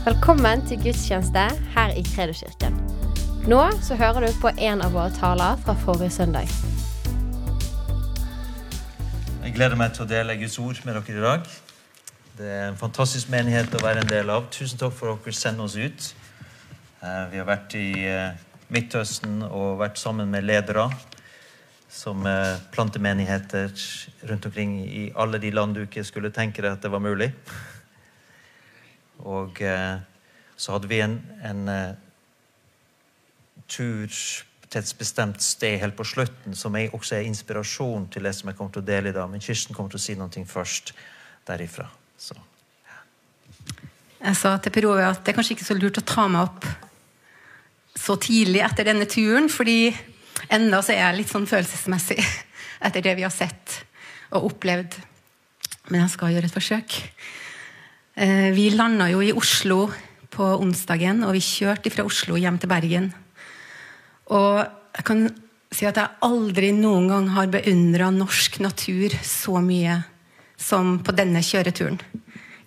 Velkommen til gudstjeneste her i Kredoskirken. Nå så hører du på en av våre taler fra forrige søndag. Jeg gleder meg til å dele Guds ord med dere i dag. Det er en fantastisk menighet å være en del av. Tusen takk for at dere sender oss ut. Eh, Vi har vært i eh, Midtøsten og vært sammen med ledere som plantemenigheter planter menigheter rundt omkring i alle de land du ikke skulle tenke deg at det var mulig. Og eh, så hadde vi en, en eh, tur til et bestemt sted helt på slutten, som er, også er inspirasjon til det som jeg kommer til å dele i dag. Men Kirsten kommer til å si noe først derifra. Så. Jeg sa til Per Ove at det er kanskje ikke så lurt å ta meg opp så tidlig etter denne turen, fordi enda så er jeg litt sånn følelsesmessig etter det vi har sett og opplevd. Men jeg skal gjøre et forsøk. Eh, Vi landa jo i Oslo på onsdagen, og vi kjørte fra Oslo hjem til Bergen. Og jeg kan si at jeg aldri noen gang har beundra norsk natur så mye som på denne kjøreturen.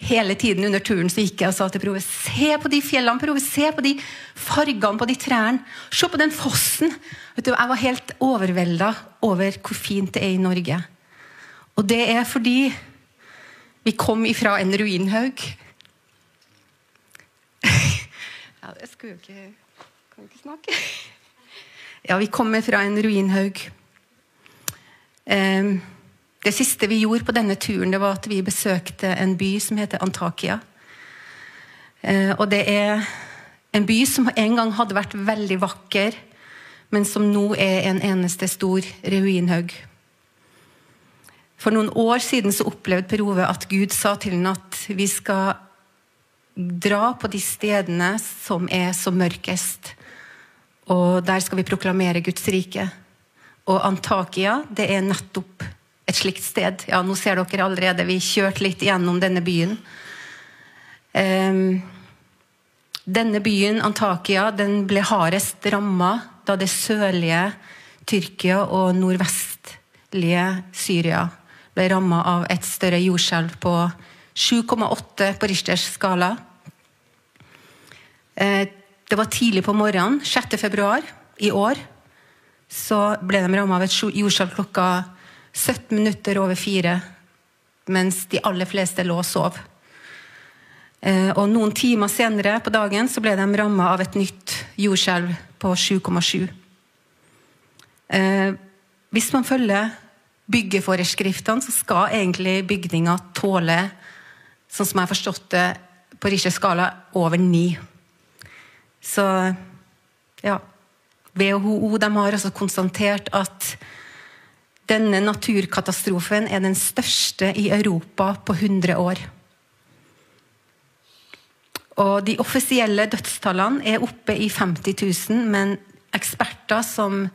Hele tiden under turen så gikk jeg og sa til Prove se på de fjellene, Prove, se på de fargene på de trærne. Se på den fossen. Du, jeg var helt overvelda over hvor fint det er i Norge. Og det er fordi vi kom ifra en ruinhaug. ja, det skulle jo ikke Kan ikke snakke. Ja, vi kommer fra en ruinhaug. Um, Det siste vi gjorde på denne turen, det var at vi besøkte en by som heter Antakia. Eh, Og det er en by som en gang hadde vært veldig vakker, men som nå er en eneste stor ruinhaug. For noen år siden så opplevde Per Ove at Gud sa til ham at vi skal dra på de stedene som er som mørkest. Og der skal vi proklamere Guds rike. Og Antakia, det er nettopp et slikt sted. Ja, nå ser dere allerede, vi kjørte litt gjennom denne byen. Um, denne byen, Antakia, den ble hardest ramma da det sørlige Tyrkia og nordvestlige Syria ble ramma av et større jordskjelv på 7,8 på Richters skala. Eh, Det var tidlig på morgenen, 6. februar i år, så ble de ramma av et jordskjelv klokka 17 minutter over fire, mens de aller fleste lå og sov. Eh, Og noen timer senere på dagen så ble de ramma av et nytt jordskjelv på 7,7. Eh, Hvis man følger byggeforeskriftene, så skal egentlig bygninga tåle, sånn som jeg har forstått det, på Richters skala over ni. Så ja. WHO de har altså konstatert at denne naturkatastrofen er den største i Europa på 100 år. Og de offisielle dødstallene er oppe i 50 000, men eksperter som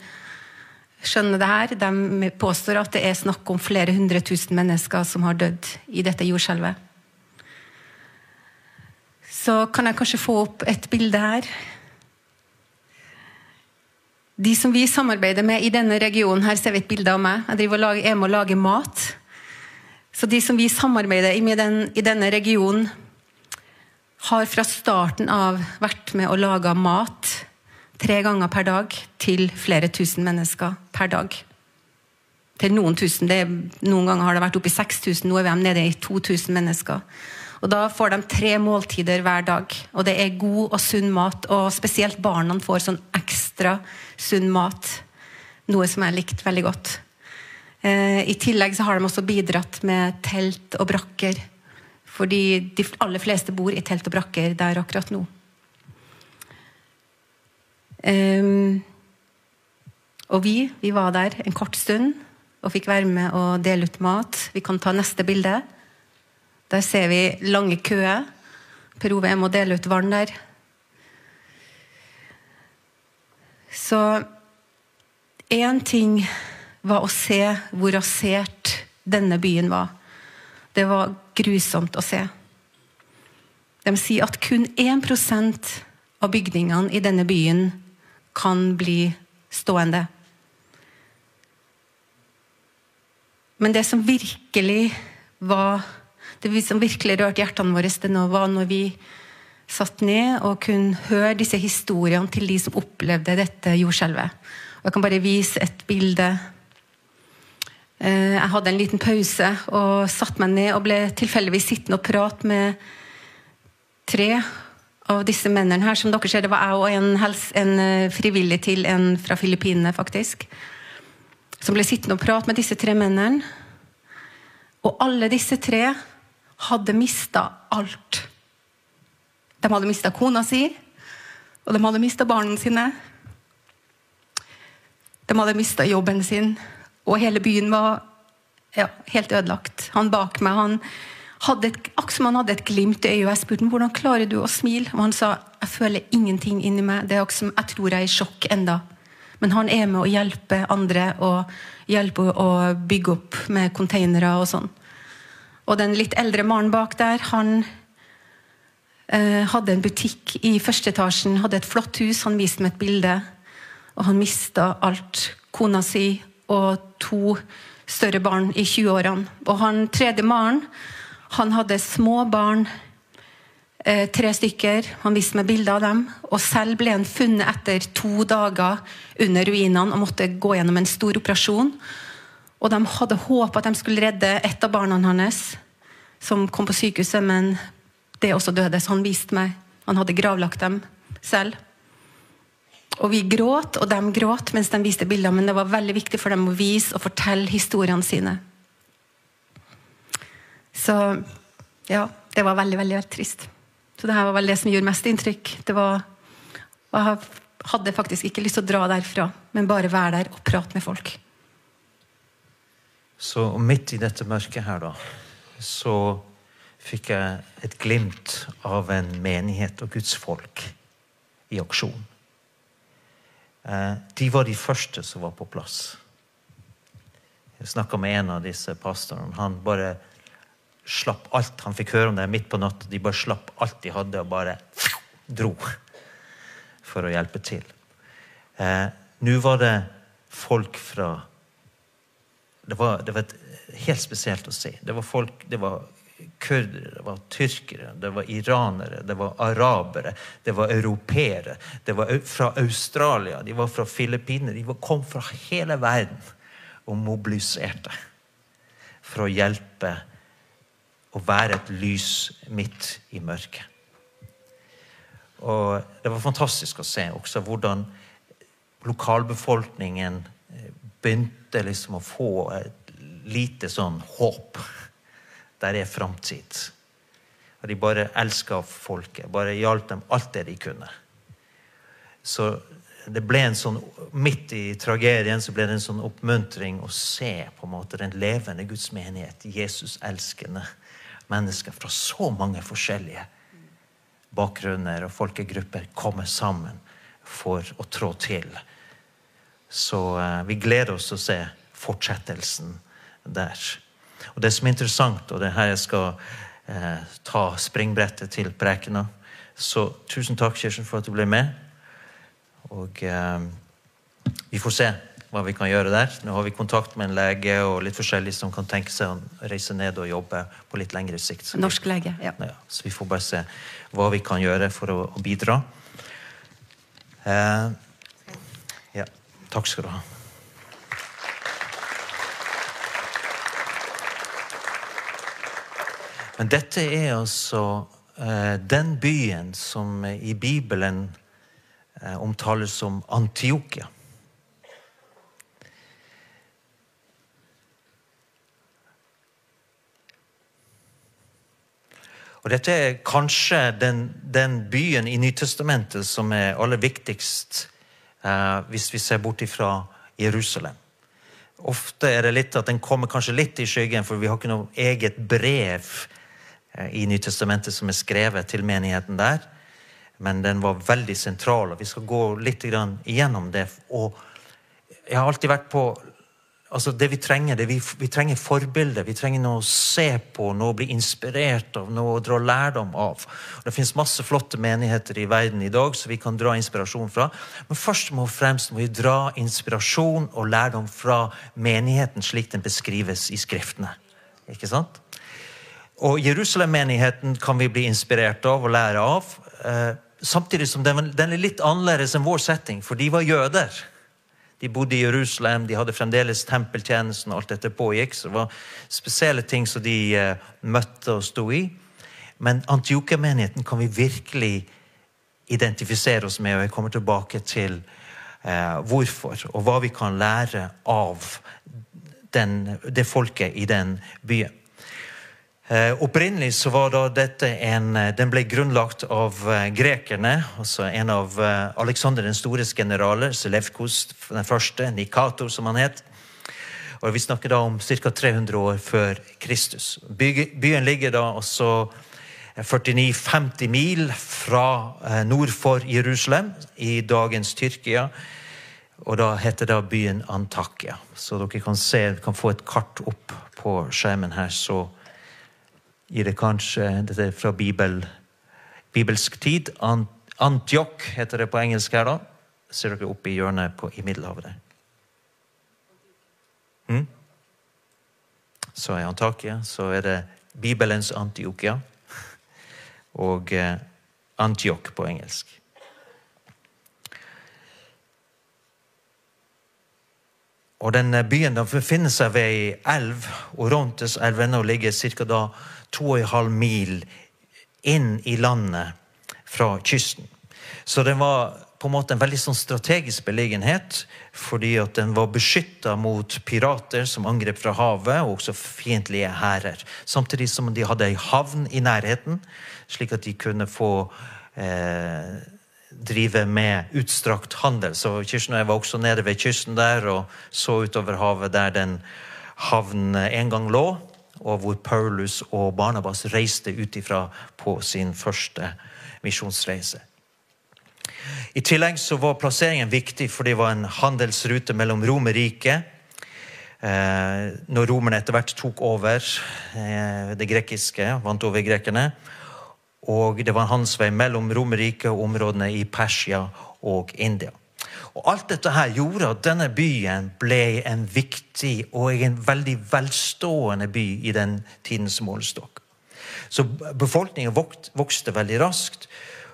skjønner det her, de påstår at det er snakk om flere hundre tusen mennesker som har dødd i dette jordskjelvet. Så kan jeg kanskje få opp et bilde her. De som vi samarbeider med i denne regionen, her ser vi et bilde av meg. Jeg driver og lager, er med å lage mat. Så de som vi samarbeider med i denne regionen, har fra starten av vært med å lage mat tre ganger per dag til flere tusen mennesker per dag. Til noen tusen. Er- noen ganger har det vært oppi i 6000, nå er vi nede i 2000 mennesker. Og Da får de tre måltider hver dag. Og det er god og sunn mat. Og spesielt barna får sånn ekstra sunn mat. Noe som jeg likte veldig godt. Eh, I tillegg så har de også bidratt med telt og brakker. Fordi de aller fleste bor i telt og brakker der akkurat nå. Ehm, og vi, vi var der en kort stund og fikk være med og dele ut mat. Vi kan ta neste bilde. Der ser vi lange køer. Per Ove må dele ut vann der. Så én ting var å se hvor rasert denne byen var. Det var grusomt å se. De sier at kun 1% av bygningene i denne byen kan bli stående. Men det som virkelig var Det som virkelig rørte hjertene våre, det nå var når vi satt ned og kunne høre disse historiene til de som opplevde dette jordskjelvet. Jeg kan bare vise et bilde. Eh, jeg hadde en liten pause og satte meg ned og ble tilfeldigvis sittende og prate med tre av disse mennene her. Som dere ser, det var jeg og en, helse, en eh, frivillig til, en fra Filippinene, faktisk. Som ble sittende og prate med disse tre mennene. Og alle disse tre hadde mista alt. De hadde mista kona si, og de hadde mista barna sine. De hadde mista jobben sin, og hele byen var ja, helt ødelagt. Han bak meg han hadde et, han hadde et glimt i øyet. Jeg spurte hvordan klarer du å smile. Og han sa jeg føler ingenting inni meg. Det er som jeg tror jeg er i sjokk enda. Men han er med å hjelpe andre og hjelpe å bygge opp med containere og sånn. Og den litt eldre mannen bak der, han eh, hadde en butikk i første etasjen, hadde et flott hus. Han viste meg et bilde, og han mista alt. Kona si og to større barn i 20-årene. Og han tredje mannen, han hadde små barn, eh, tre stykker. Han viste meg bilder av dem. Og selv ble han funnet etter to dager under ruinene og måtte gå gjennom en stor operasjon. Og de hadde håp at de skulle redde et av barna hans, som kom på sykehuset, men det også døde. Så han viste meg Han hadde gravlagt dem selv. Og vi gråt, og de gråt mens de viste bilder, men det var veldig viktig for dem å vise og fortelle historiene sine. Så ja, det var veldig, veldig, veldig trist. Så det her var vel det som gjorde mest inntrykk. Det var, jeg hadde faktisk ikke lyst til å dra derfra, men bare være der og prate med folk. Så midt i dette mørket her, da, så fikk jeg et glimt av en menighet og Guds folk i aksjon. Eh, de var de første som var på plass. Jeg snakka med en av disse pastorene. Han bare slapp alt. Han fikk høre om det midt på natta. De bare slapp alt de hadde, og bare dro for å hjelpe til. Eh, Nå var det folk fra det var, det var helt spesielt å se. Det var folk, det var kurdere, det var tyrkere, det var iranere, det var arabere, det var europeere. Det var fra Australia, de var fra Filippinene. De kom fra hele verden og mobiliserte for å hjelpe og være et lys midt i mørket. Og Det var fantastisk å se også hvordan lokalbefolkningen begynte liksom å få et lite sånn håp. Der er framtid. Og de bare elska folket. Bare hjalp dem alt det de kunne. Så det ble en sånn, Midt i tragedien så ble det en sånn oppmuntring å se på en måte den levende Guds menighet. Jesus-elskende mennesker fra så mange forskjellige bakgrunner og folkegrupper kommer sammen for å trå til så eh, vi gleder oss til å se fortsettelsen der. Og Det som er interessant, og det er her jeg skal eh, ta springbrettet til prekena Så tusen takk, Kirsten, for at du ble med. Og eh, vi får se hva vi kan gjøre der. Nå har vi kontakt med en lege og litt forskjellig som kan tenke seg å reise ned og jobbe på litt lengre sikt. Norsk lege, ja. ja. Så vi får bare se hva vi kan gjøre for å, å bidra. Eh, Takk skal du ha. Men dette er altså eh, den byen som i Bibelen eh, omtales som Antiokia. Og Dette er kanskje den, den byen i Nytestamentet som er aller viktigst eh, hvis vi ser bort ifra Jerusalem. Ofte er det litt at den kommer kanskje litt i skyggen, for vi har ikke noe eget brev eh, i Nytestamentet som er skrevet til menigheten der. Men den var veldig sentral, og vi skal gå litt igjennom det. Og jeg har alltid vært på altså Det vi trenger, det vi, vi trenger forbilder. Vi trenger noe å se på, noe å bli inspirert av, noe å dra lærdom av. Og det fins masse flotte menigheter i verden i dag som vi kan dra inspirasjon fra. Men først og fremst må vi dra inspirasjon og lærdom fra menigheten slik den beskrives i Skriftene. Ikke sant? og Jerusalem-menigheten kan vi bli inspirert av og lære av. Eh, samtidig som den, den er litt annerledes enn vår setting, for de var jøder. De bodde i Jerusalem, de hadde fremdeles tempeltjenesten, og alt dette pågikk. Så det var spesielle ting som de eh, møtte og sto i. Men Antiokia-menigheten kan vi virkelig identifisere oss med, og jeg kommer tilbake til eh, hvorfor, og hva vi kan lære av den, det folket i den byen. Eh, opprinnelig så var da dette en, eh, den ble grunnlagt av eh, grekerne. altså En av Aleksander den stores generaler, Selevkos den første, Nikator som han het. Og Vi snakker da om ca. 300 år før Kristus. Byen ligger da også 49-50 mil fra nord for Jerusalem, i dagens Tyrkia. Og da heter da byen Antakya. Så dere kan, se, kan få et kart opp på skjermen her. så gir det kanskje Dette er fra Bibel, bibelsk tid. Antjok heter det på engelsk her, da. Ser dere oppe i hjørnet på, i Middelhavet der. Hmm? Så er Antakia. Så er det Bibelens Antiokia. Og eh, Antjok på engelsk. Og den Byen den befinner seg ved ei elv, Orontes-elven, og ligger ca. 2,5 mil inn i landet fra kysten. Så den var på en måte en veldig sånn strategisk beliggenhet, fordi at den var beskytta mot pirater som angrep fra havet, og også fiendtlige hærer. Samtidig som de hadde ei havn i nærheten, slik at de kunne få eh, drive med utstrakt handel. Så Kirsten og jeg var også nede ved kysten der og så utover havet der den havnen en gang lå og hvor Paulus og Barnabas reiste ut ifra på sin første misjonsreise. I tillegg så var plasseringen viktig, for det var en handelsrute mellom Romerriket eh, Når romerne etter hvert tok over eh, det grekiske, vant over grekerne. Og det var en handelsvei mellom Romerriket og områdene i Persia og India. Og Alt dette her gjorde at denne byen ble en viktig og en veldig velstående by i den tidens målestokk. Så befolkningen vokste veldig raskt.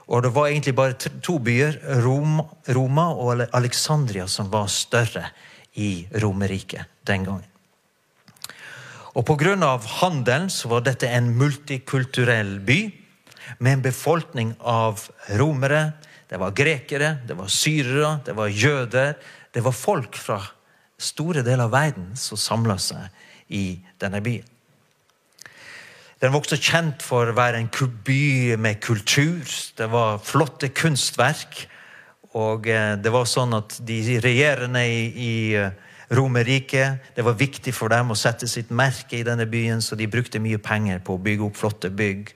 Og det var egentlig bare to byer, Roma og Alexandria, som var større i Romerriket den gangen. Og Pga. handelen så var dette en multikulturell by med en befolkning av romere, det var grekere, det var syrere, det var jøder. Det var folk fra store deler av verden som samla seg i denne byen. Den var også kjent for å være en by med kultur. Det var flotte kunstverk. Og eh, det var sånn at de regjerende i, i eh, Romerriket Det var viktig for dem å sette sitt merke i denne byen, så de brukte mye penger på å bygge opp flotte bygg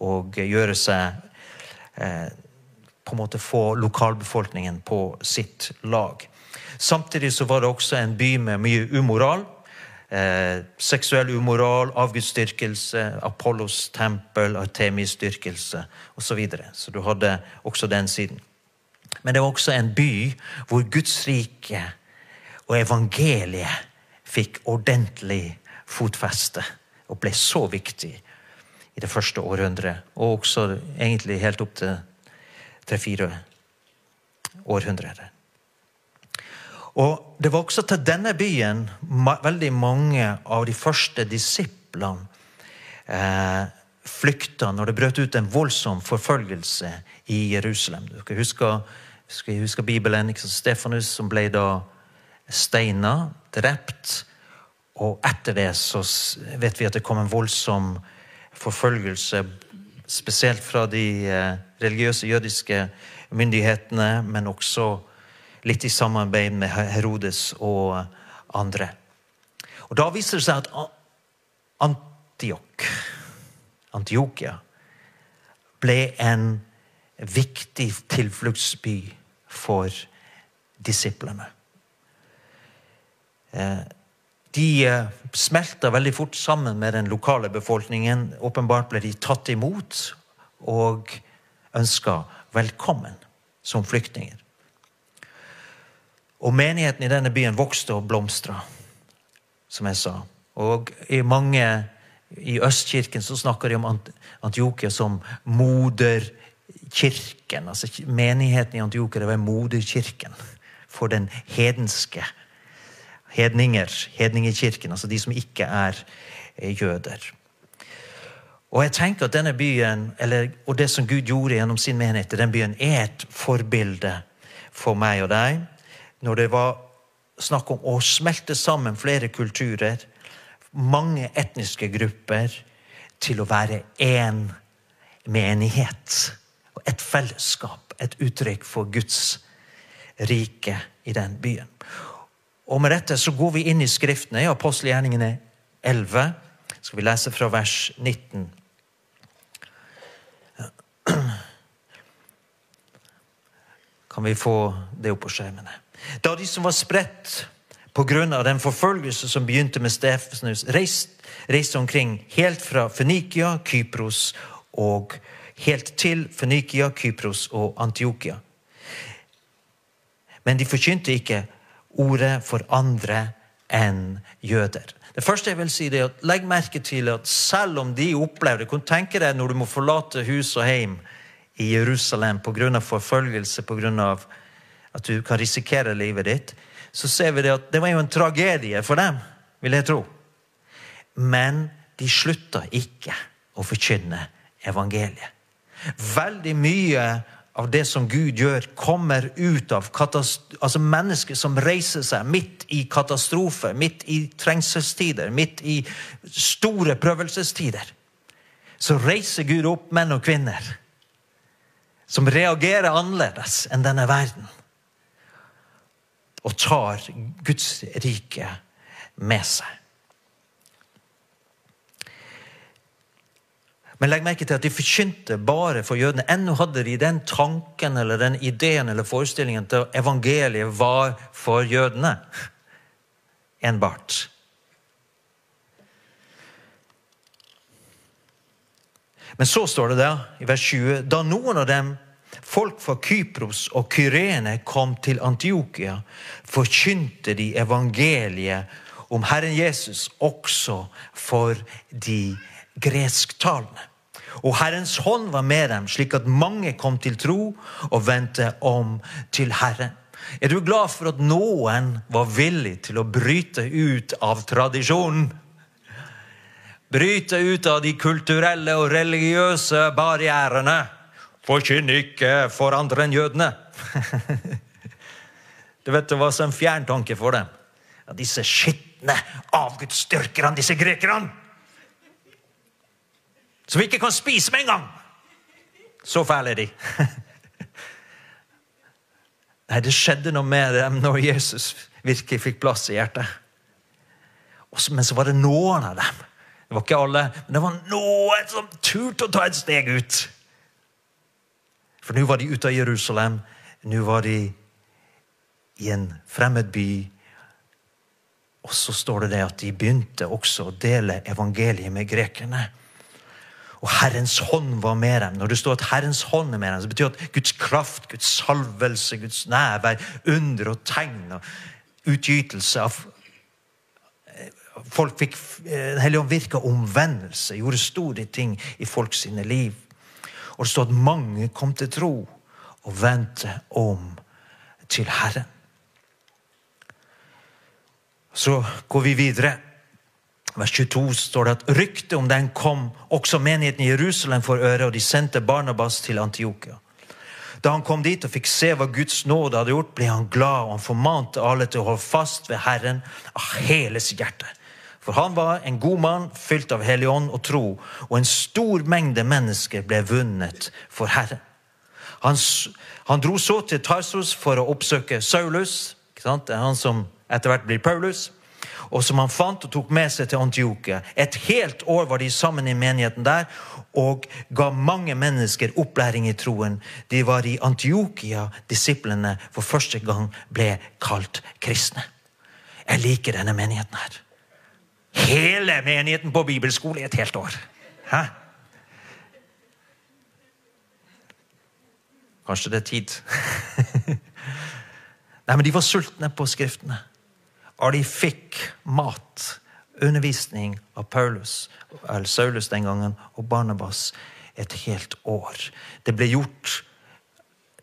og gjøre seg eh, på en måte få lokalbefolkningen på sitt lag. Samtidig så var det også en by med mye umoral. Eh, seksuell umoral, avgudsdyrkelse, Apollos tempel, Artemis-dyrkelse osv. Så, videre. så du hadde også den siden. Men det var også en by hvor Guds rike og evangeliet fikk ordentlig fotfeste og ble så viktig i det første århundret, og også egentlig helt opp til tre-fire århundrer. Og Det var også til denne byen veldig mange av de første disiplene eh, flykta når det brøt ut en voldsom forfølgelse i Jerusalem. Du husker, husker skal huske Bibelen. Stefanus som ble da steina, drept. Og etter det så vet vi at det kom en voldsom forfølgelse spesielt fra de eh, religiøse jødiske myndighetene, men også litt i samarbeid med Herodes og andre. Og Da viser det seg at Antiok, Antiokia ble en viktig tilfluktsby for disiplene. Eh, de eh, smelta veldig fort sammen med den lokale befolkningen. Åpenbart ble de tatt imot og ønska velkommen som flyktninger. Og menigheten i denne byen vokste og blomstra, som jeg sa. Og i mange I Østkirken så snakker de om Ant- Antiokia som moderkirken. Altså Menigheten i Antiokia var moderkirken for den hedenske hedninger. Hedningekirken, altså de som ikke er eh, jøder. Og jeg tenker at denne byen, eller, og det som Gud gjorde gjennom sin menighet den byen, er et forbilde for meg og deg. Når det var snakk om å smelte sammen flere kulturer, mange etniske grupper, til å være én menighet. Et fellesskap, et uttrykk for Guds rike i den byen. Og med dette så går vi inn i Skriftene, i apostelgjerningene 11. Skal vi lese fra vers 19. Kan vi få det opp på skjermene? Da de som var spredt av den forfølgelse som begynte med Stefanus, reiste, reiste omkring helt fra Fønikia, Kypros og helt til Fønikia, Kypros og Antiokia. Men de forkynte ikke ordet for andre enn jøder. Det første jeg vil si er at Legg merke til at selv om de opplevde Kan tenke deg når du må forlate hus og hjem i Jerusalem pga. forfølgelse, pga. at du kan risikere livet ditt, så ser vi det at det var jo en tragedie for dem, vil jeg tro. Men de slutta ikke å forkynne evangeliet. Veldig mye av det som Gud gjør, kommer ut av altså mennesker som reiser seg midt i katastrofer, midt i trengselstider, midt i store prøvelsestider. Så reiser Gud opp menn og kvinner som reagerer annerledes enn denne verden. Og tar Guds rike med seg. Men legg merke til at de forkynte bare for jødene. Ennå hadde de den tanken eller den ideen eller forestillingen til evangeliet var for jødene. Enbart. Men så står det der i vers 20 da noen av dem, folk fra Kypros og Kyrene, kom til Antiokia, forkynte de evangeliet om Herren Jesus også for de gresktalende. Og Herrens hånd var med dem, slik at mange kom til tro og vendte om til Herren. Er du glad for at noen var villig til å bryte ut av tradisjonen? Bryte ut av de kulturelle og religiøse barrierene. Forkynn ikke for andre enn jødene. Du vet Det var en fjern tanke for dem. Ja, disse skitne avgudsdyrkerne, disse grekerne. Som vi ikke kan spise med en gang! Så fæle er de. Nei, det skjedde noe med dem når Jesus virkelig fikk plass i hjertet. Men så var det noen av dem det var ikke alle, men det var noen som turte å ta et steg ut. For nå var de ute av Jerusalem. Nå var de i en fremmed by. Og så står det det at de begynte også å dele evangeliet med grekerne. Og Herrens hånd var med dem. Når det står at Herrens hånd er med dem, så betyr det at Guds kraft, Guds salvelse, Guds nærvær, under og tegn og utgytelse av Folk fikk Den hellige ånd virka omvendelse, gjorde store ting i folk sine liv. Og det står at mange kom til tro og vendte om til Herren. Så går vi videre. Vers 22 står det at ryktet om den kom også menigheten i Jerusalem for øre, og de sendte Barnabas til Antiokia. Da han kom dit og fikk se hva Guds nåde hadde gjort, ble han glad, og han formante alle til å holde fast ved Herren av hele sitt hjerte. For han var en god mann, fylt av Hellig ånd og tro, og en stor mengde mennesker ble vunnet for Herren. Han, han dro så til Tarsus for å oppsøke Saulus, det er han som etter hvert blir Paulus, og som han fant og tok med seg til Antiokia. Et helt år var de sammen i menigheten der og ga mange mennesker opplæring i troen. De var i Antiokia, disiplene for første gang ble kalt kristne. Jeg liker denne menigheten her. Hele menigheten på bibelskole i et helt år. Hæ? Kanskje det er tid. Nei, men De var sultne på Skriftene. Og de fikk mat undervisning av Paulus, eller Saulus den gangen, og Barnabas et helt år. Det ble gjort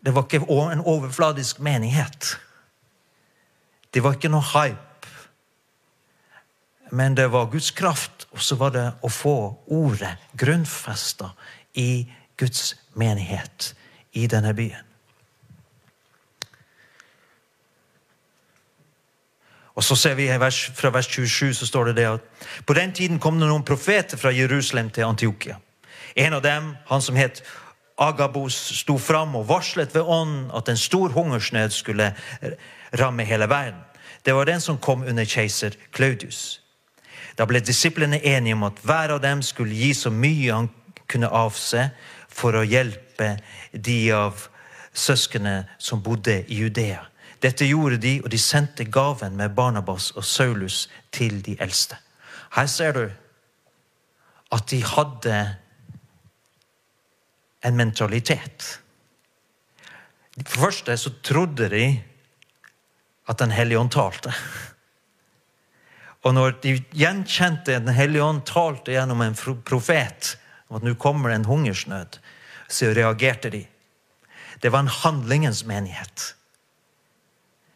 Det var ikke en overfladisk menighet. Det var ikke noe hype. Men det var Guds kraft, og så var det å få ordet grunnfesta i Guds menighet i denne byen. Og så ser vi vers, Fra vers 27 så står det det at på den tiden kom det noen profeter fra Jerusalem til Antiokia. En av dem, han som het Agabos, sto fram og varslet ved ånden at en stor hungersnød skulle ramme hele verden. Det var den som kom under keiser Claudius. Da ble disiplene enige om at hver av dem skulle gi så mye han kunne avse for å hjelpe de av søsknene som bodde i Judea. Dette gjorde de, og de sendte gaven med Barnabas og Saulus til de eldste. Her ser du at de hadde en mentalitet. For første så trodde de at Den hellige ånd talte. Og når de gjenkjente Den hellige ånd talte gjennom en profet om at nå kommer det en hungersnød, så reagerte de. Det var en handlingens menighet.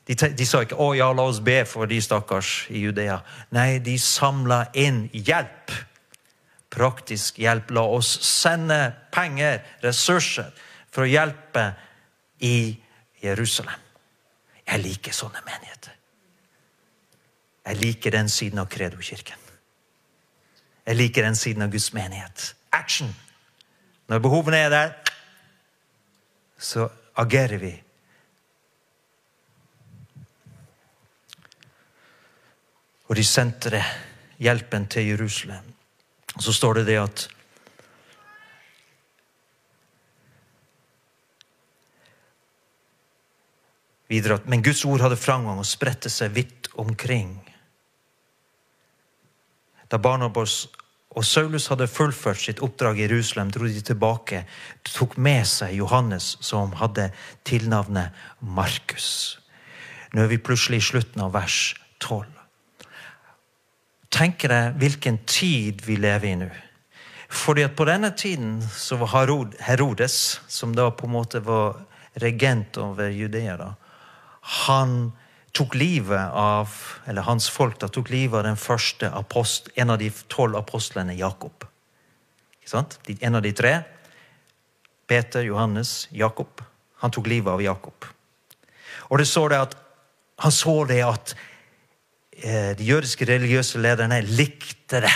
De, de, sa ikke 'Å ja, la oss be for de stakkars i Judea'. Nei, de samla inn hjelp. Praktisk hjelp. La oss sende penger, ressurser, for å hjelpe i Jerusalem. Jeg liker sånne menigheter. Jeg liker den siden av Kredo-kirken. Jeg liker den siden av Guds menighet. Action! Når behovene er der, så agerer vi Og de sendte det, hjelpen til Jerusalem. Og Så står det det at Videre at, Men Guds ord hadde framgang og spredte seg vidt omkring. Da Barnabas og Saulus hadde fullført sitt oppdrag i Jerusalem, dro de tilbake og tok med seg Johannes, som hadde tilnavnet Markus. Nå er vi plutselig i slutten av vers 12 tenker deg hvilken tid vi lever i nå. Fordi at På denne tiden så var Herodes, som da på en måte var regent over Judea, da, han tok livet av eller hans folk da tok livet av den første apost, en av de tolv apostlene, Jakob. En av de tre. Peter, Johannes, Jakob. Han tok livet av Jakob. Og det så det at, Han så det at de jødiske religiøse lederne likte det.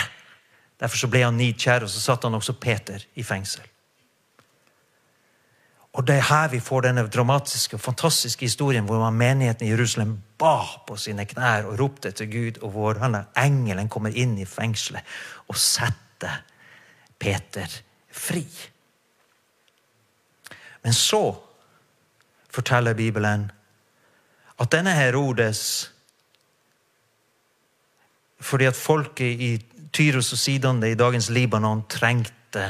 Derfor så ble han nidkjær, og så satte han også Peter i fengsel. Og Det er her vi får denne dramatiske fantastiske historien hvor menigheten i Jerusalem ba på sine knær og ropte til Gud, og hvor han engelen kommer inn i fengselet og setter Peter fri. Men så forteller Bibelen at denne Herodes fordi at folket i Tyros og Sidon i dagens Libanon trengte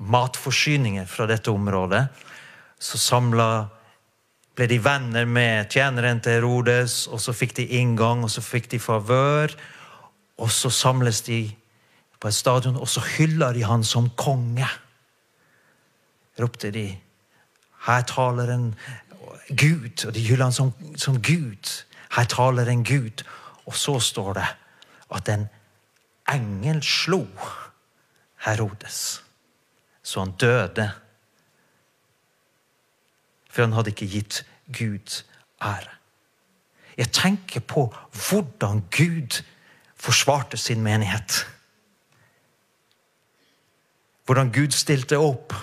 matforsyninger fra dette området. Så samla ble de venner med tjeneren til Herodes, og så fikk de inngang, og så fikk de favør. Og så samles de på et stadion, og så hyller de han som konge. ropte de. Her taler en Gud, og de hyller han som, som Gud. Her taler en Gud. Og så står det at en engel slo Herodes, så han døde. For han hadde ikke gitt Gud ære. Jeg tenker på hvordan Gud forsvarte sin menighet. Hvordan Gud stilte opp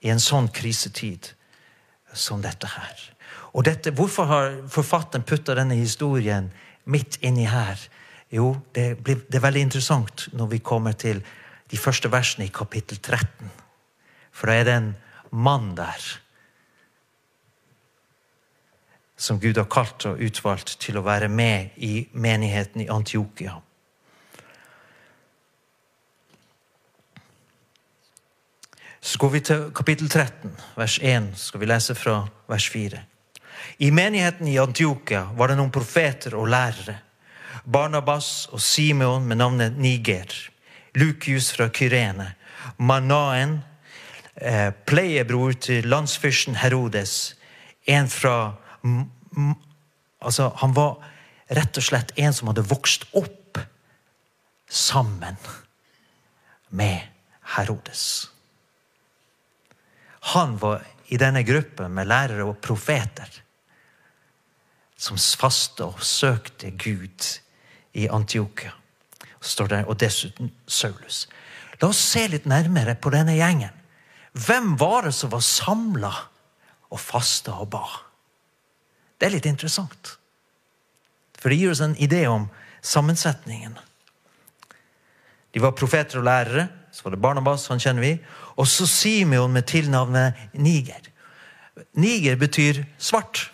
i en sånn krisetid som dette her. Og dette, Hvorfor har forfatteren putta denne historien midt inni her? Jo, det, blir, det, er veldig interessant når vi kommer til de første versene i kapittel 13. For da er det en mann der som Gud har kalt og utvalgt til å være med i menigheten i Antiokia. Så går vi til kapittel 13, vers 1. skal vi lese fra vers 4. I menigheten i Antiokia var det noen profeter og lærere. Barnabas og Simeon med navnet Niger. Lukius fra Kyrene. Manaen, eh, pleiebror til landsfyrsten Herodes. En fra Altså, han var rett og slett en som hadde vokst opp sammen med Herodes. Han var i denne gruppen med lærere og profeter som faster og søkte Gud i Antiokia. Og dessuten Saulus. La oss se litt nærmere på denne gjengen. Hvem var det som var samla og fasta og ba? Det er litt interessant. For det gir oss en idé om sammensetningen. De var profeter og lærere. Så var det Barnabas, han kjenner vi. Og så Simeon med tilnavnet Niger. Niger betyr svart.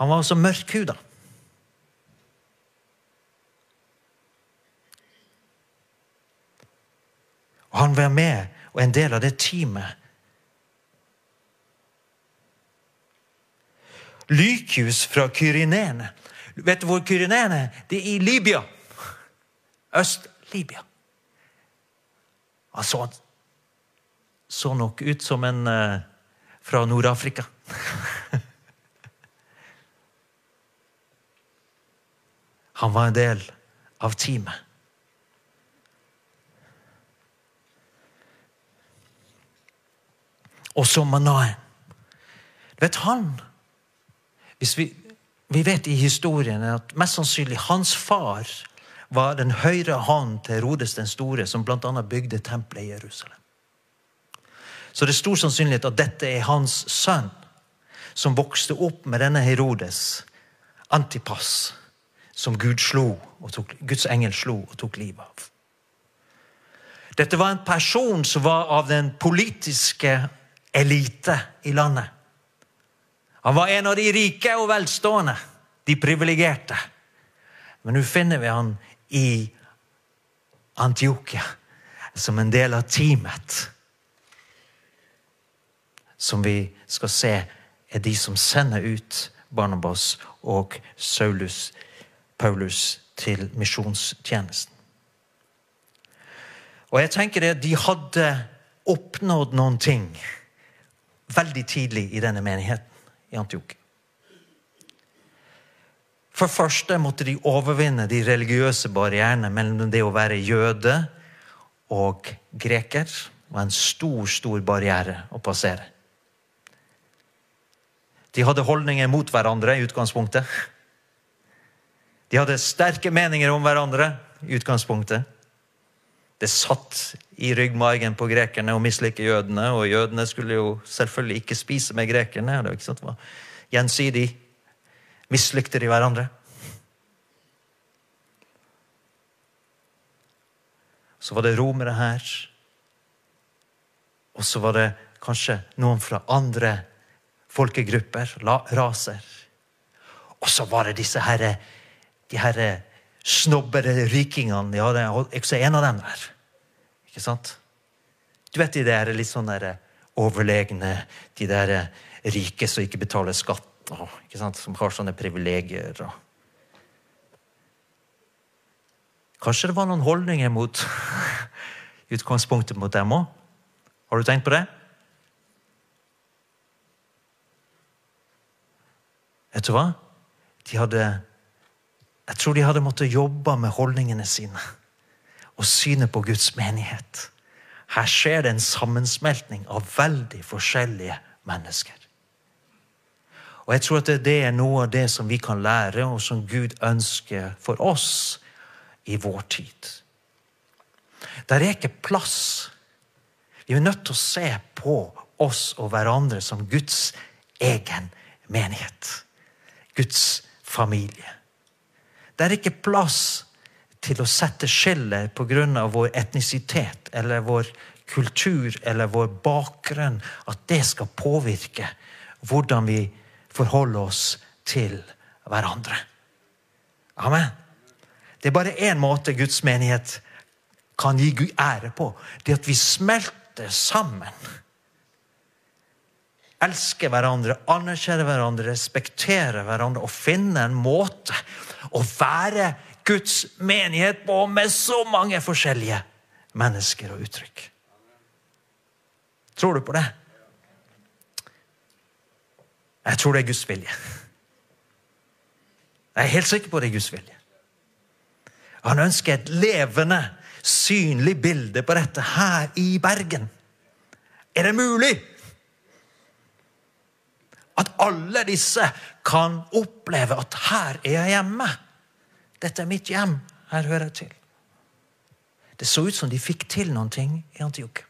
Han var altså mørkhuda. Og han var med og en del av det teamet. Lykius fra Kyrinene. Vet du hvor Kyrinene er? Det er i Libya. Øst-Libya. Han så, så nok ut som en uh, fra Nord-Afrika. Han var en del av teamet. Og så Manaen. Vet han vi, vi vet i historien at mest sannsynlig hans far var den høyre hånd til Rodes den store, som bl.a. bygde tempelet i Jerusalem. Så det er stor sannsynlighet at dette er hans sønn, som vokste opp med denne Herodes, Antipas, som Gud slo tok, Guds engel slo og tok livet av. Dette var en person som var av den politiske elite i landet. Han var en av de rike og velstående, de privilegerte. Men nå finner vi han i Antiokia som en del av teamet. Som vi skal se er de som sender ut Barnabas og Saulus, Paulus til misjonstjenesten. Og jeg tenker det, De hadde oppnådd noen ting veldig tidlig i denne menigheten i Antiokia. For første måtte de overvinne de religiøse barrierene mellom det å være jøde og greker. Det var en stor, stor barriere å passere. De hadde holdninger mot hverandre i utgangspunktet. De hadde sterke meninger om hverandre i utgangspunktet. Det satt i ryggmargen på grekerne å mislike jødene, og jødene skulle jo selvfølgelig ikke spise med grekerne. Det var sant, det var gjensidig Mislykte de hverandre? Så var det romere her. Og så var det kanskje noen fra andre folkegrupper, raser. Og så var det disse herre de her snobbere rikingene. Ja, det er også en av dem der. Ikke sant? Du vet de der litt sånn der overlegne, de der rike som ikke betaler skatt ikke sant? Som har sånne privilegier. Og... Kanskje det var noen holdninger mot utgangspunktet mot dem òg? Har du tenkt på det? Vet du hva? De hadde Jeg tror de hadde måttet jobbe med holdningene sine og synet på Guds menighet. Her skjer det en sammensmeltning av veldig forskjellige mennesker. Og jeg tror at det er noe av det som vi kan lære, og som Gud ønsker for oss i vår tid. Det er ikke plass. Vi er nødt til å se på oss og hverandre som Guds egen menighet. Guds familie. Det er ikke plass til å sette skillet pga. vår etnisitet eller vår kultur eller vår bakgrunn. At det skal påvirke hvordan vi forholder oss til hverandre. Amen. Det er bare én måte Guds menighet kan gi Gud ære på. Det er at vi smelter sammen elske hverandre, anerkjenne hverandre, respektere hverandre og finne en måte å være Guds menighet på med så mange forskjellige mennesker og uttrykk. Tror du på det? Jeg tror det er Guds vilje. Jeg er helt sikker på det er Guds vilje. Han ønsker et levende, synlig bilde på dette her i Bergen. Er det mulig? At alle disse kan oppleve at her er jeg hjemme. Dette er mitt hjem. Her hører jeg til. Det så ut som de fikk til noen ting i Antioch.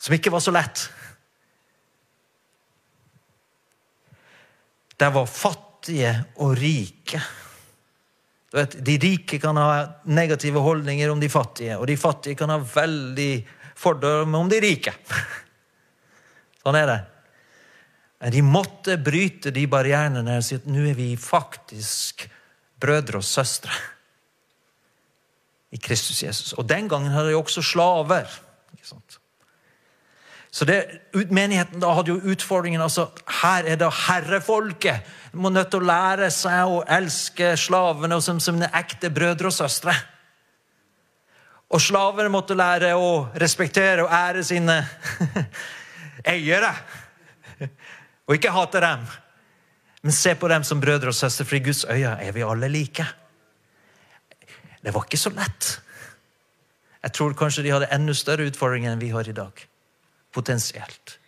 Som ikke var så lett. Der var fattige og rike. Vet, de rike kan ha negative holdninger om de fattige, og de fattige kan ha veldig fordømme om de rike. Sånn er det. Men de måtte bryte de barrierene og si at nå er vi faktisk brødre og søstre i Kristus Jesus. Og den gangen hadde de også slaver. Så det, Menigheten da hadde jo utfordringen altså, Her er det herrefolket. De må nødt til å lære seg å elske slavene som sine ekte brødre og søstre. Og slavene måtte lære å respektere og ære sine eiere. Og ikke hate dem, men se på dem som brødre og søstre, for i Guds øyne er vi alle like. Det var ikke så lett. Jeg tror kanskje de hadde enda større utfordringer enn vi har i dag potensielt.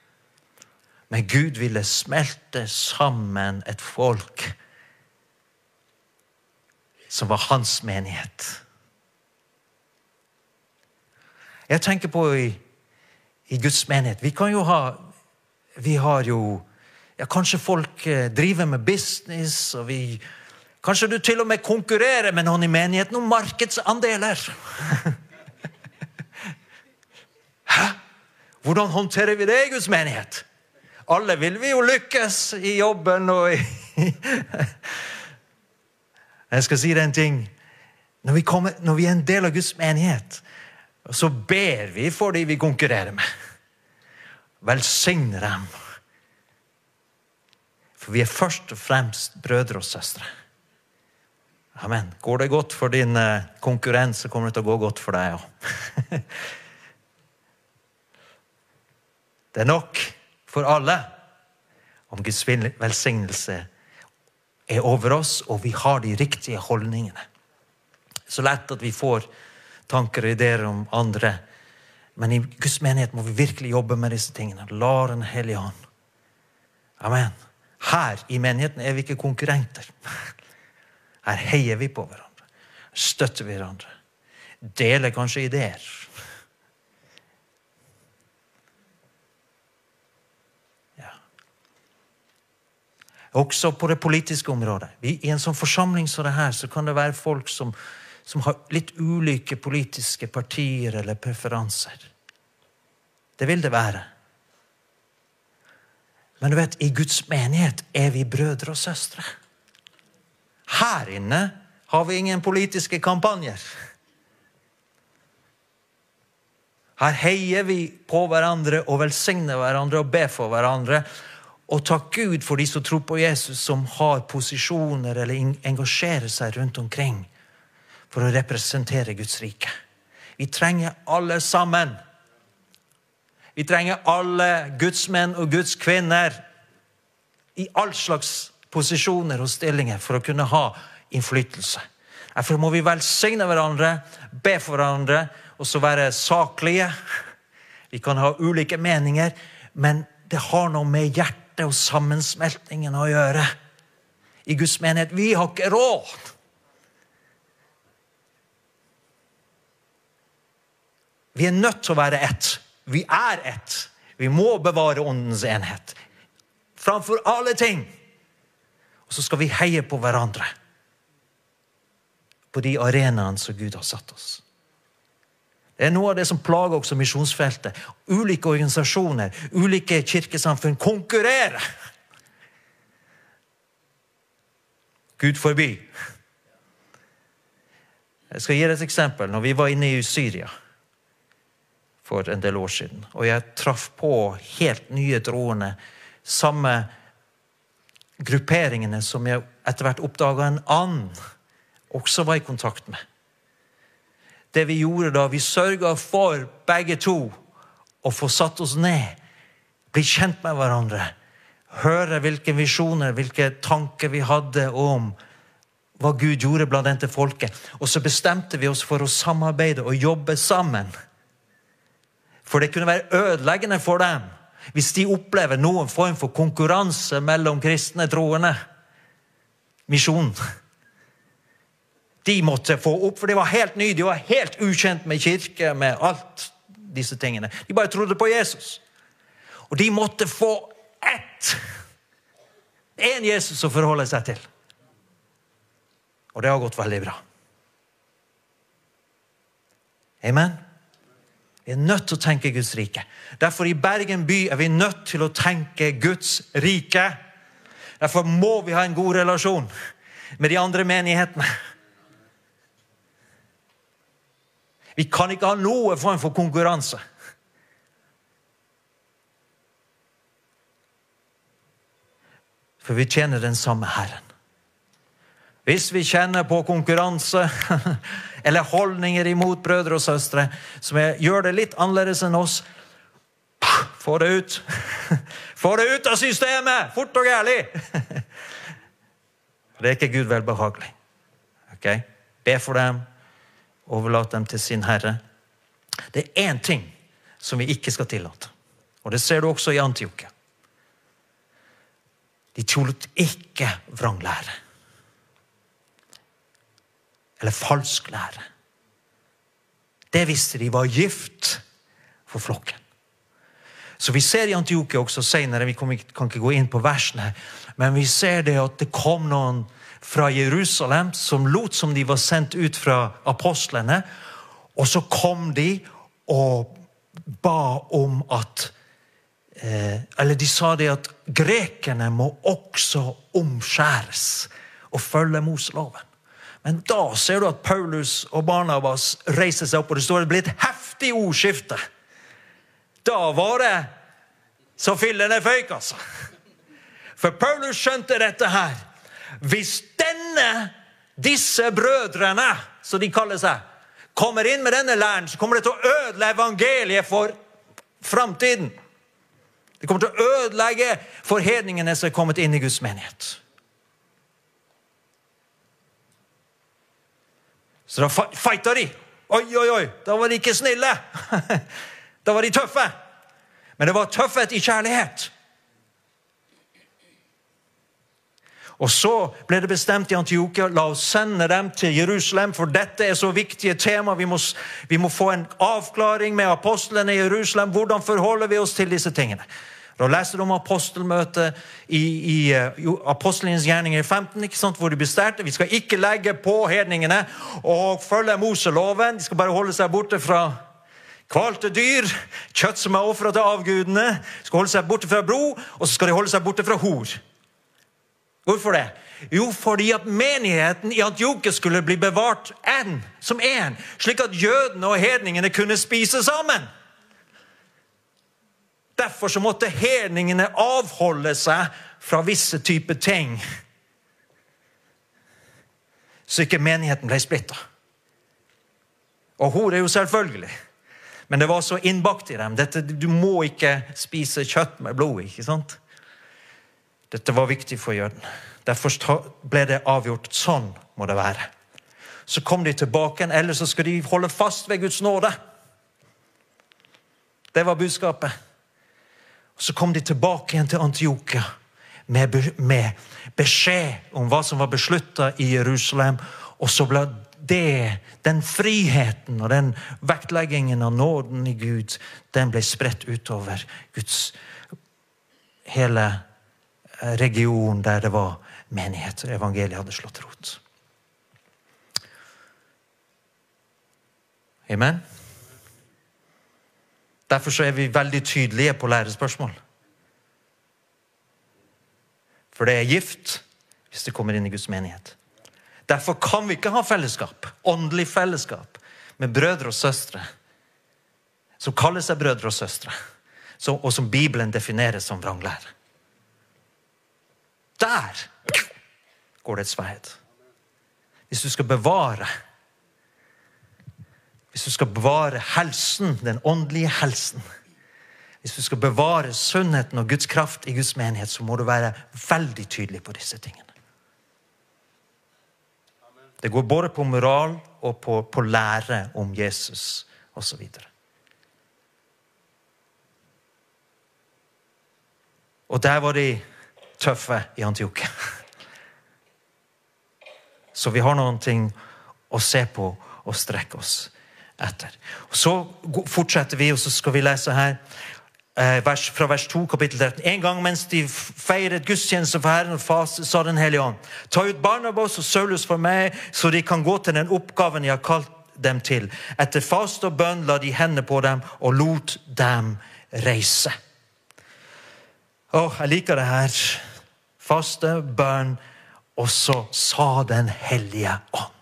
Men Gud ville smelte sammen et folk som var hans menighet. Jeg tenker på i, i Guds menighet Vi kan jo ha Vi har jo ja, Kanskje folk eh, driver med business, og vi Kanskje du til og med konkurrerer med noen i menigheten om markedsandeler. Hæ? Hvordan håndterer vi det i Guds menighet? Alle vil vi jo lykkes i jobben og i Jeg skal si deg en ting. Når vi, kommer, når vi, er en del av Guds menighet, så ber vi for de vi konkurrerer med. Velsigne dem. For vi er først og fremst brødre og søstre. Amen. Går det godt for din eh, konkurrent, så kommer det til å gå godt for deg òg. Det er nok for alle om Guds velsignelse er over oss, og vi har de riktige holdningene. Så lett at vi får tanker og ideer om andre. Men i Guds menighet må vi virkelig jobbe med disse tingene. La Den hellige hånd. Amen. Her i menigheten er vi ikke konkurrenter. Her heier vi på hverandre. Støtter vi hverandre. Deler kanskje ideer. Også på det politiske området. I en sånn forsamling som det her, så kan det være folk som, som har litt ulike politiske partier eller preferanser. Det vil det være. Men du vet, i Guds menighet er vi brødre og søstre. Her inne har vi ingen politiske kampanjer. Her heier vi på hverandre og velsigner hverandre og ber for hverandre. Og takk Gud for de som tror på Jesus, som har posisjoner eller engasjerer seg rundt omkring for å representere Guds rike. Vi trenger alle sammen. Vi trenger alle gudsmenn og gudskvinner i all slags posisjoner og stillinger for å kunne ha innflytelse. Derfor må vi velsigne hverandre, be for hverandre og så være saklige. Vi kan ha ulike meninger, men det har noe med hjertet og sammensmeltingen å gjøre. I Guds menighet vi har ikke råd. Vi er nødt til å være ett. Vi er ett. Vi må bevare åndens enhet. Framfor alle ting. Og så skal vi heie på hverandre. På de arenaene som Gud har satt oss. Det er noe av det som plager også misjonsfeltet. Ulike organisasjoner, ulike kirkesamfunn konkurrerer. Gud forby. Jeg skal gi deg et eksempel. Når vi var inne i Syria for en del år siden. Og jeg traff på helt nye troende. Samme grupperingene som jeg etter hvert oppdaga en annen også var i kontakt med. Det vi gjorde da, vi sørga for begge to å få satt oss ned, bli kjent med hverandre, høre hvilke visjoner, hvilke tanker vi hadde om hva Gud gjorde blant dette folket. Og så bestemte vi oss for å samarbeide og jobbe sammen. For det kunne være ødeleggende for dem hvis de opplever noen form for konkurranse mellom kristne troende. Misjon. De måtte få opp, for de var helt nye. De var helt ukjent med kirke, med alt disse tingene. De bare trodde på Jesus. Og de måtte få ett én Jesus å forholde seg til. Og det har gått veldig bra. Amen. Vi er nødt til å tenke Guds rike. Derfor i Bergen by er vi nødt til å tenke Guds rike. Derfor må vi ha en god relasjon med de andre menighetene. Vi kan ikke ha noe form for konkurranse. For vi tjener den samme Herren. Hvis vi kjenner på konkurranse eller holdninger imot brødre og søstre som gjør det litt annerledes enn oss, få det ut. Få det ut av systemet! Fort og gærlig! Det er ikke Gud velbehagelig. Okay? Be for dem. Overlat dem til sin Herre. Det er én ting som vi ikke skal tillate, og det ser du også i Antiokia. De tillot ikke vranglære eller falsk lære. Det visste de var gift for flokken. Så Vi ser i Antiokia også senere, vi kan ikke gå inn på versene, men vi ser det at det kom noen fra Jerusalem som lot som de var sendt ut fra apostlene. Og så kom de og ba om at eh, Eller de sa det at grekerne må også omskjæres og følge Moseloven. Men da ser du at Paulus og Barnabas reiser seg opp, og det står det blir et heftig ordskifte. Da var det så fillene føyk, altså. For Paulus skjønte dette her. Hvis denne, disse brødrene, som de kaller seg, kommer inn med denne læren, så kommer det til å ødelegge evangeliet for framtiden. Det kommer til å ødelegge for hedningene som er kommet inn i Guds menighet. Så da fighta de. Oi, oi, oi! Da var de ikke snille. Da var de tøffe. Men det var tøffhet i kjærlighet. Og Så ble det bestemt i Antiokia la oss sende dem til Jerusalem, for dette er så viktige tema. Vi må, vi må få en avklaring med apostlene i Jerusalem. Hvordan forholder vi oss til disse tingene? Da leser du om apostelmøtet i, i uh, Apostelens gjerninger 15, ikke sant, hvor de bestærte. Vi skal ikke legge på hedningene og følge Moseloven. De skal bare holde seg borte fra kvalte dyr, kjøtt som er ofra til avgudene. De skal holde seg borte fra bro, og så skal de holde seg borte fra hor. Hvorfor det? Jo, fordi at menigheten i Antioke skulle bli bevart en, som én, slik at jødene og hedningene kunne spise sammen. Derfor så måtte hedningene avholde seg fra visse typer ting. Så ikke menigheten ble splitta. Og hore er jo selvfølgelig. Men det var så innbakt i dem. Dette, du må ikke spise kjøtt med blod. ikke sant? Dette var viktig for jøden. Derfor ble det avgjort. Sånn må det være. Så kom de tilbake, ellers så skal de holde fast ved Guds nåde. Det var budskapet. Så kom de tilbake igjen til Antiokia med, med beskjed om hva som var beslutta i Jerusalem. Og så ble det, den friheten og den vektleggingen av nåden i Gud, den ble spredt utover Guds hele eh, region der det var menighet. Evangeliet hadde slått rot. Amen. Derfor så er vi veldig tydelige på lærespørsmål. For det er gift hvis det kommer inn i Guds menighet. Derfor kan vi ikke ha fellesskap, åndelig fellesskap med brødre og søstre som kaller seg brødre og søstre, og som Bibelen definerer som vranglære. Der går det et sverd. Hvis du skal bevare Hvis du skal bevare helsen, den åndelige helsen Hvis du skal bevare sunnheten og Guds kraft i Guds menighet, så må du være veldig tydelig på disse tingene. Det går både på moral og på, på lære om Jesus osv. Og der var de tøffe i Antiokia. Så vi har noen ting å se på og strekke oss etter. Og Så fortsetter vi, og så skal vi lese her eh, vers, fra vers 2, kapittel 13. En gang mens de feiret gudstjeneste for Herren og faste, sa Den hellige ånd, ta ut Barnabas og Saulus for meg, så de kan gå til den oppgaven jeg har kalt dem til. Etter fast og bønn la de hendene på dem og lot dem reise. Å, jeg liker det her. Faste, bønn, og så sa Den hellige ånd.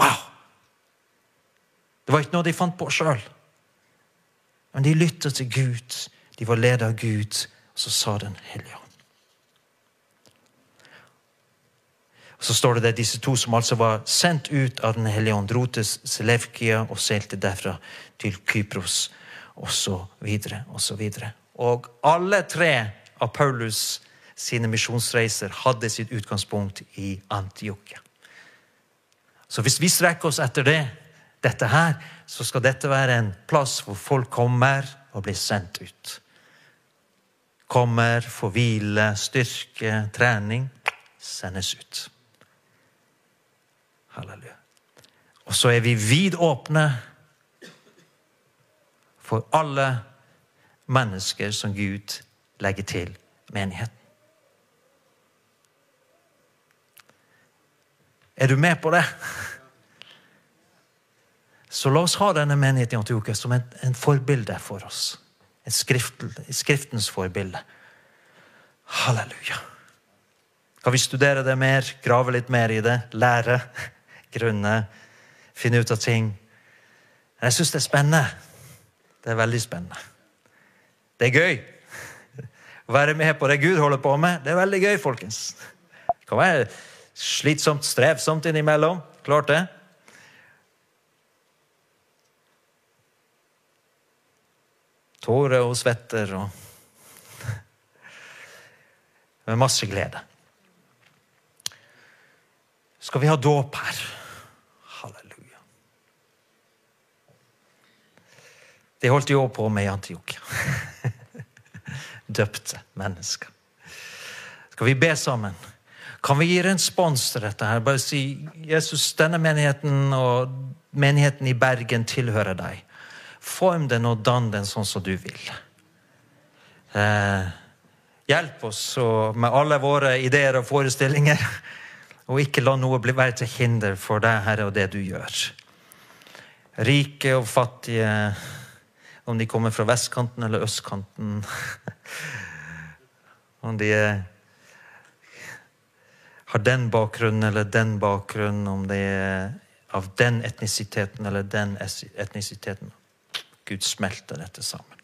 Wow! Det var ikke noe de fant på sjøl. Men de lyttet til Gud. De var ledet av Gud. Og så sa Den hellige ånd. Så står det der disse to som altså var sendt ut av Den hellige ånd, dro til Selevkia og seilte derfra til Kypros, så videre. Og alle tre av Paulus sine misjonsreiser hadde sitt utgangspunkt i Antiokia. Så hvis vi strekker oss etter det, dette her, så skal dette være en plass hvor folk kommer og blir sendt ut. Kommer, får hvile, styrke, trening. Sendes ut. Halleluja. Og så er vi vidåpne for alle mennesker som Gud legger til menigheten. Er du med på det? Så la oss ha denne menigheten i Antiokia som en, en forbilde for oss. En skrift, skriftens forbilde. Halleluja. Kan vi studere det mer, grave litt mer i det, lære, grunne, finne ut av ting? Jeg syns det er spennende. Det er veldig spennende. Det er gøy. Å være med på det Gud holder på med, det er veldig gøy, folkens. Det kan være slitsomt, strevsomt innimellom. Klart det. Tårer og svetter og Med masse glede. Skal vi ha dåp her? Halleluja. Det holdt jo på med i Antiokia. Døpte mennesker. Skal vi be sammen? Kan vi gi respons til dette? her? Bare si Jesus, denne menigheten og menigheten i Bergen tilhører deg. Form den og dann den sånn som du vil. Eh, hjelp oss med alle våre ideer og forestillinger, og ikke la noe bli være til hinder for deg, Herre, og det du gjør. Rike og fattige, om de kommer fra vestkanten eller østkanten. Om de har den bakgrunnen eller den bakgrunnen, om det er av den etnisiteten eller den etnisiteten. Gud smelter dette sammen.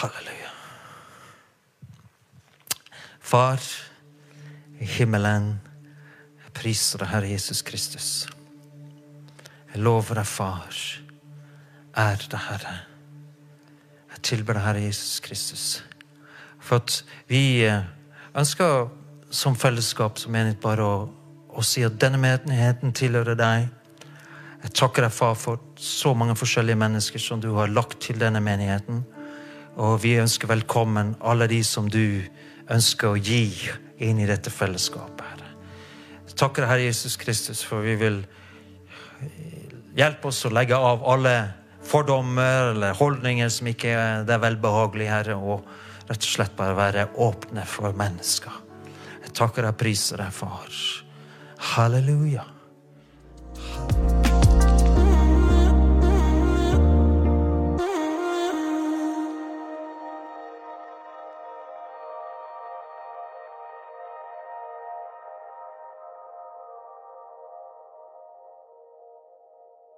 Halleluja. Far i himmelen, jeg priser deg, Herre Jesus Kristus. Jeg lover deg, Far. Ære deg, Herre. Jeg tilber deg, Herre Jesus Kristus, for at vi ønsker som fellesskap, som menighet, bare å, å si at denne menigheten tilhører deg. Jeg takker deg, far, for så mange forskjellige mennesker som du har lagt til denne menigheten. Og vi ønsker velkommen alle de som du ønsker å gi inn i dette fellesskapet. Herre. Jeg takker deg, Herre Jesus Kristus, for vi vil hjelpe oss å legge av alle fordommer eller holdninger som ikke er velbehagelige, Herre, og rett og slett bare være åpne for mennesker. Jeg takker deg priser deg, far. Halleluja.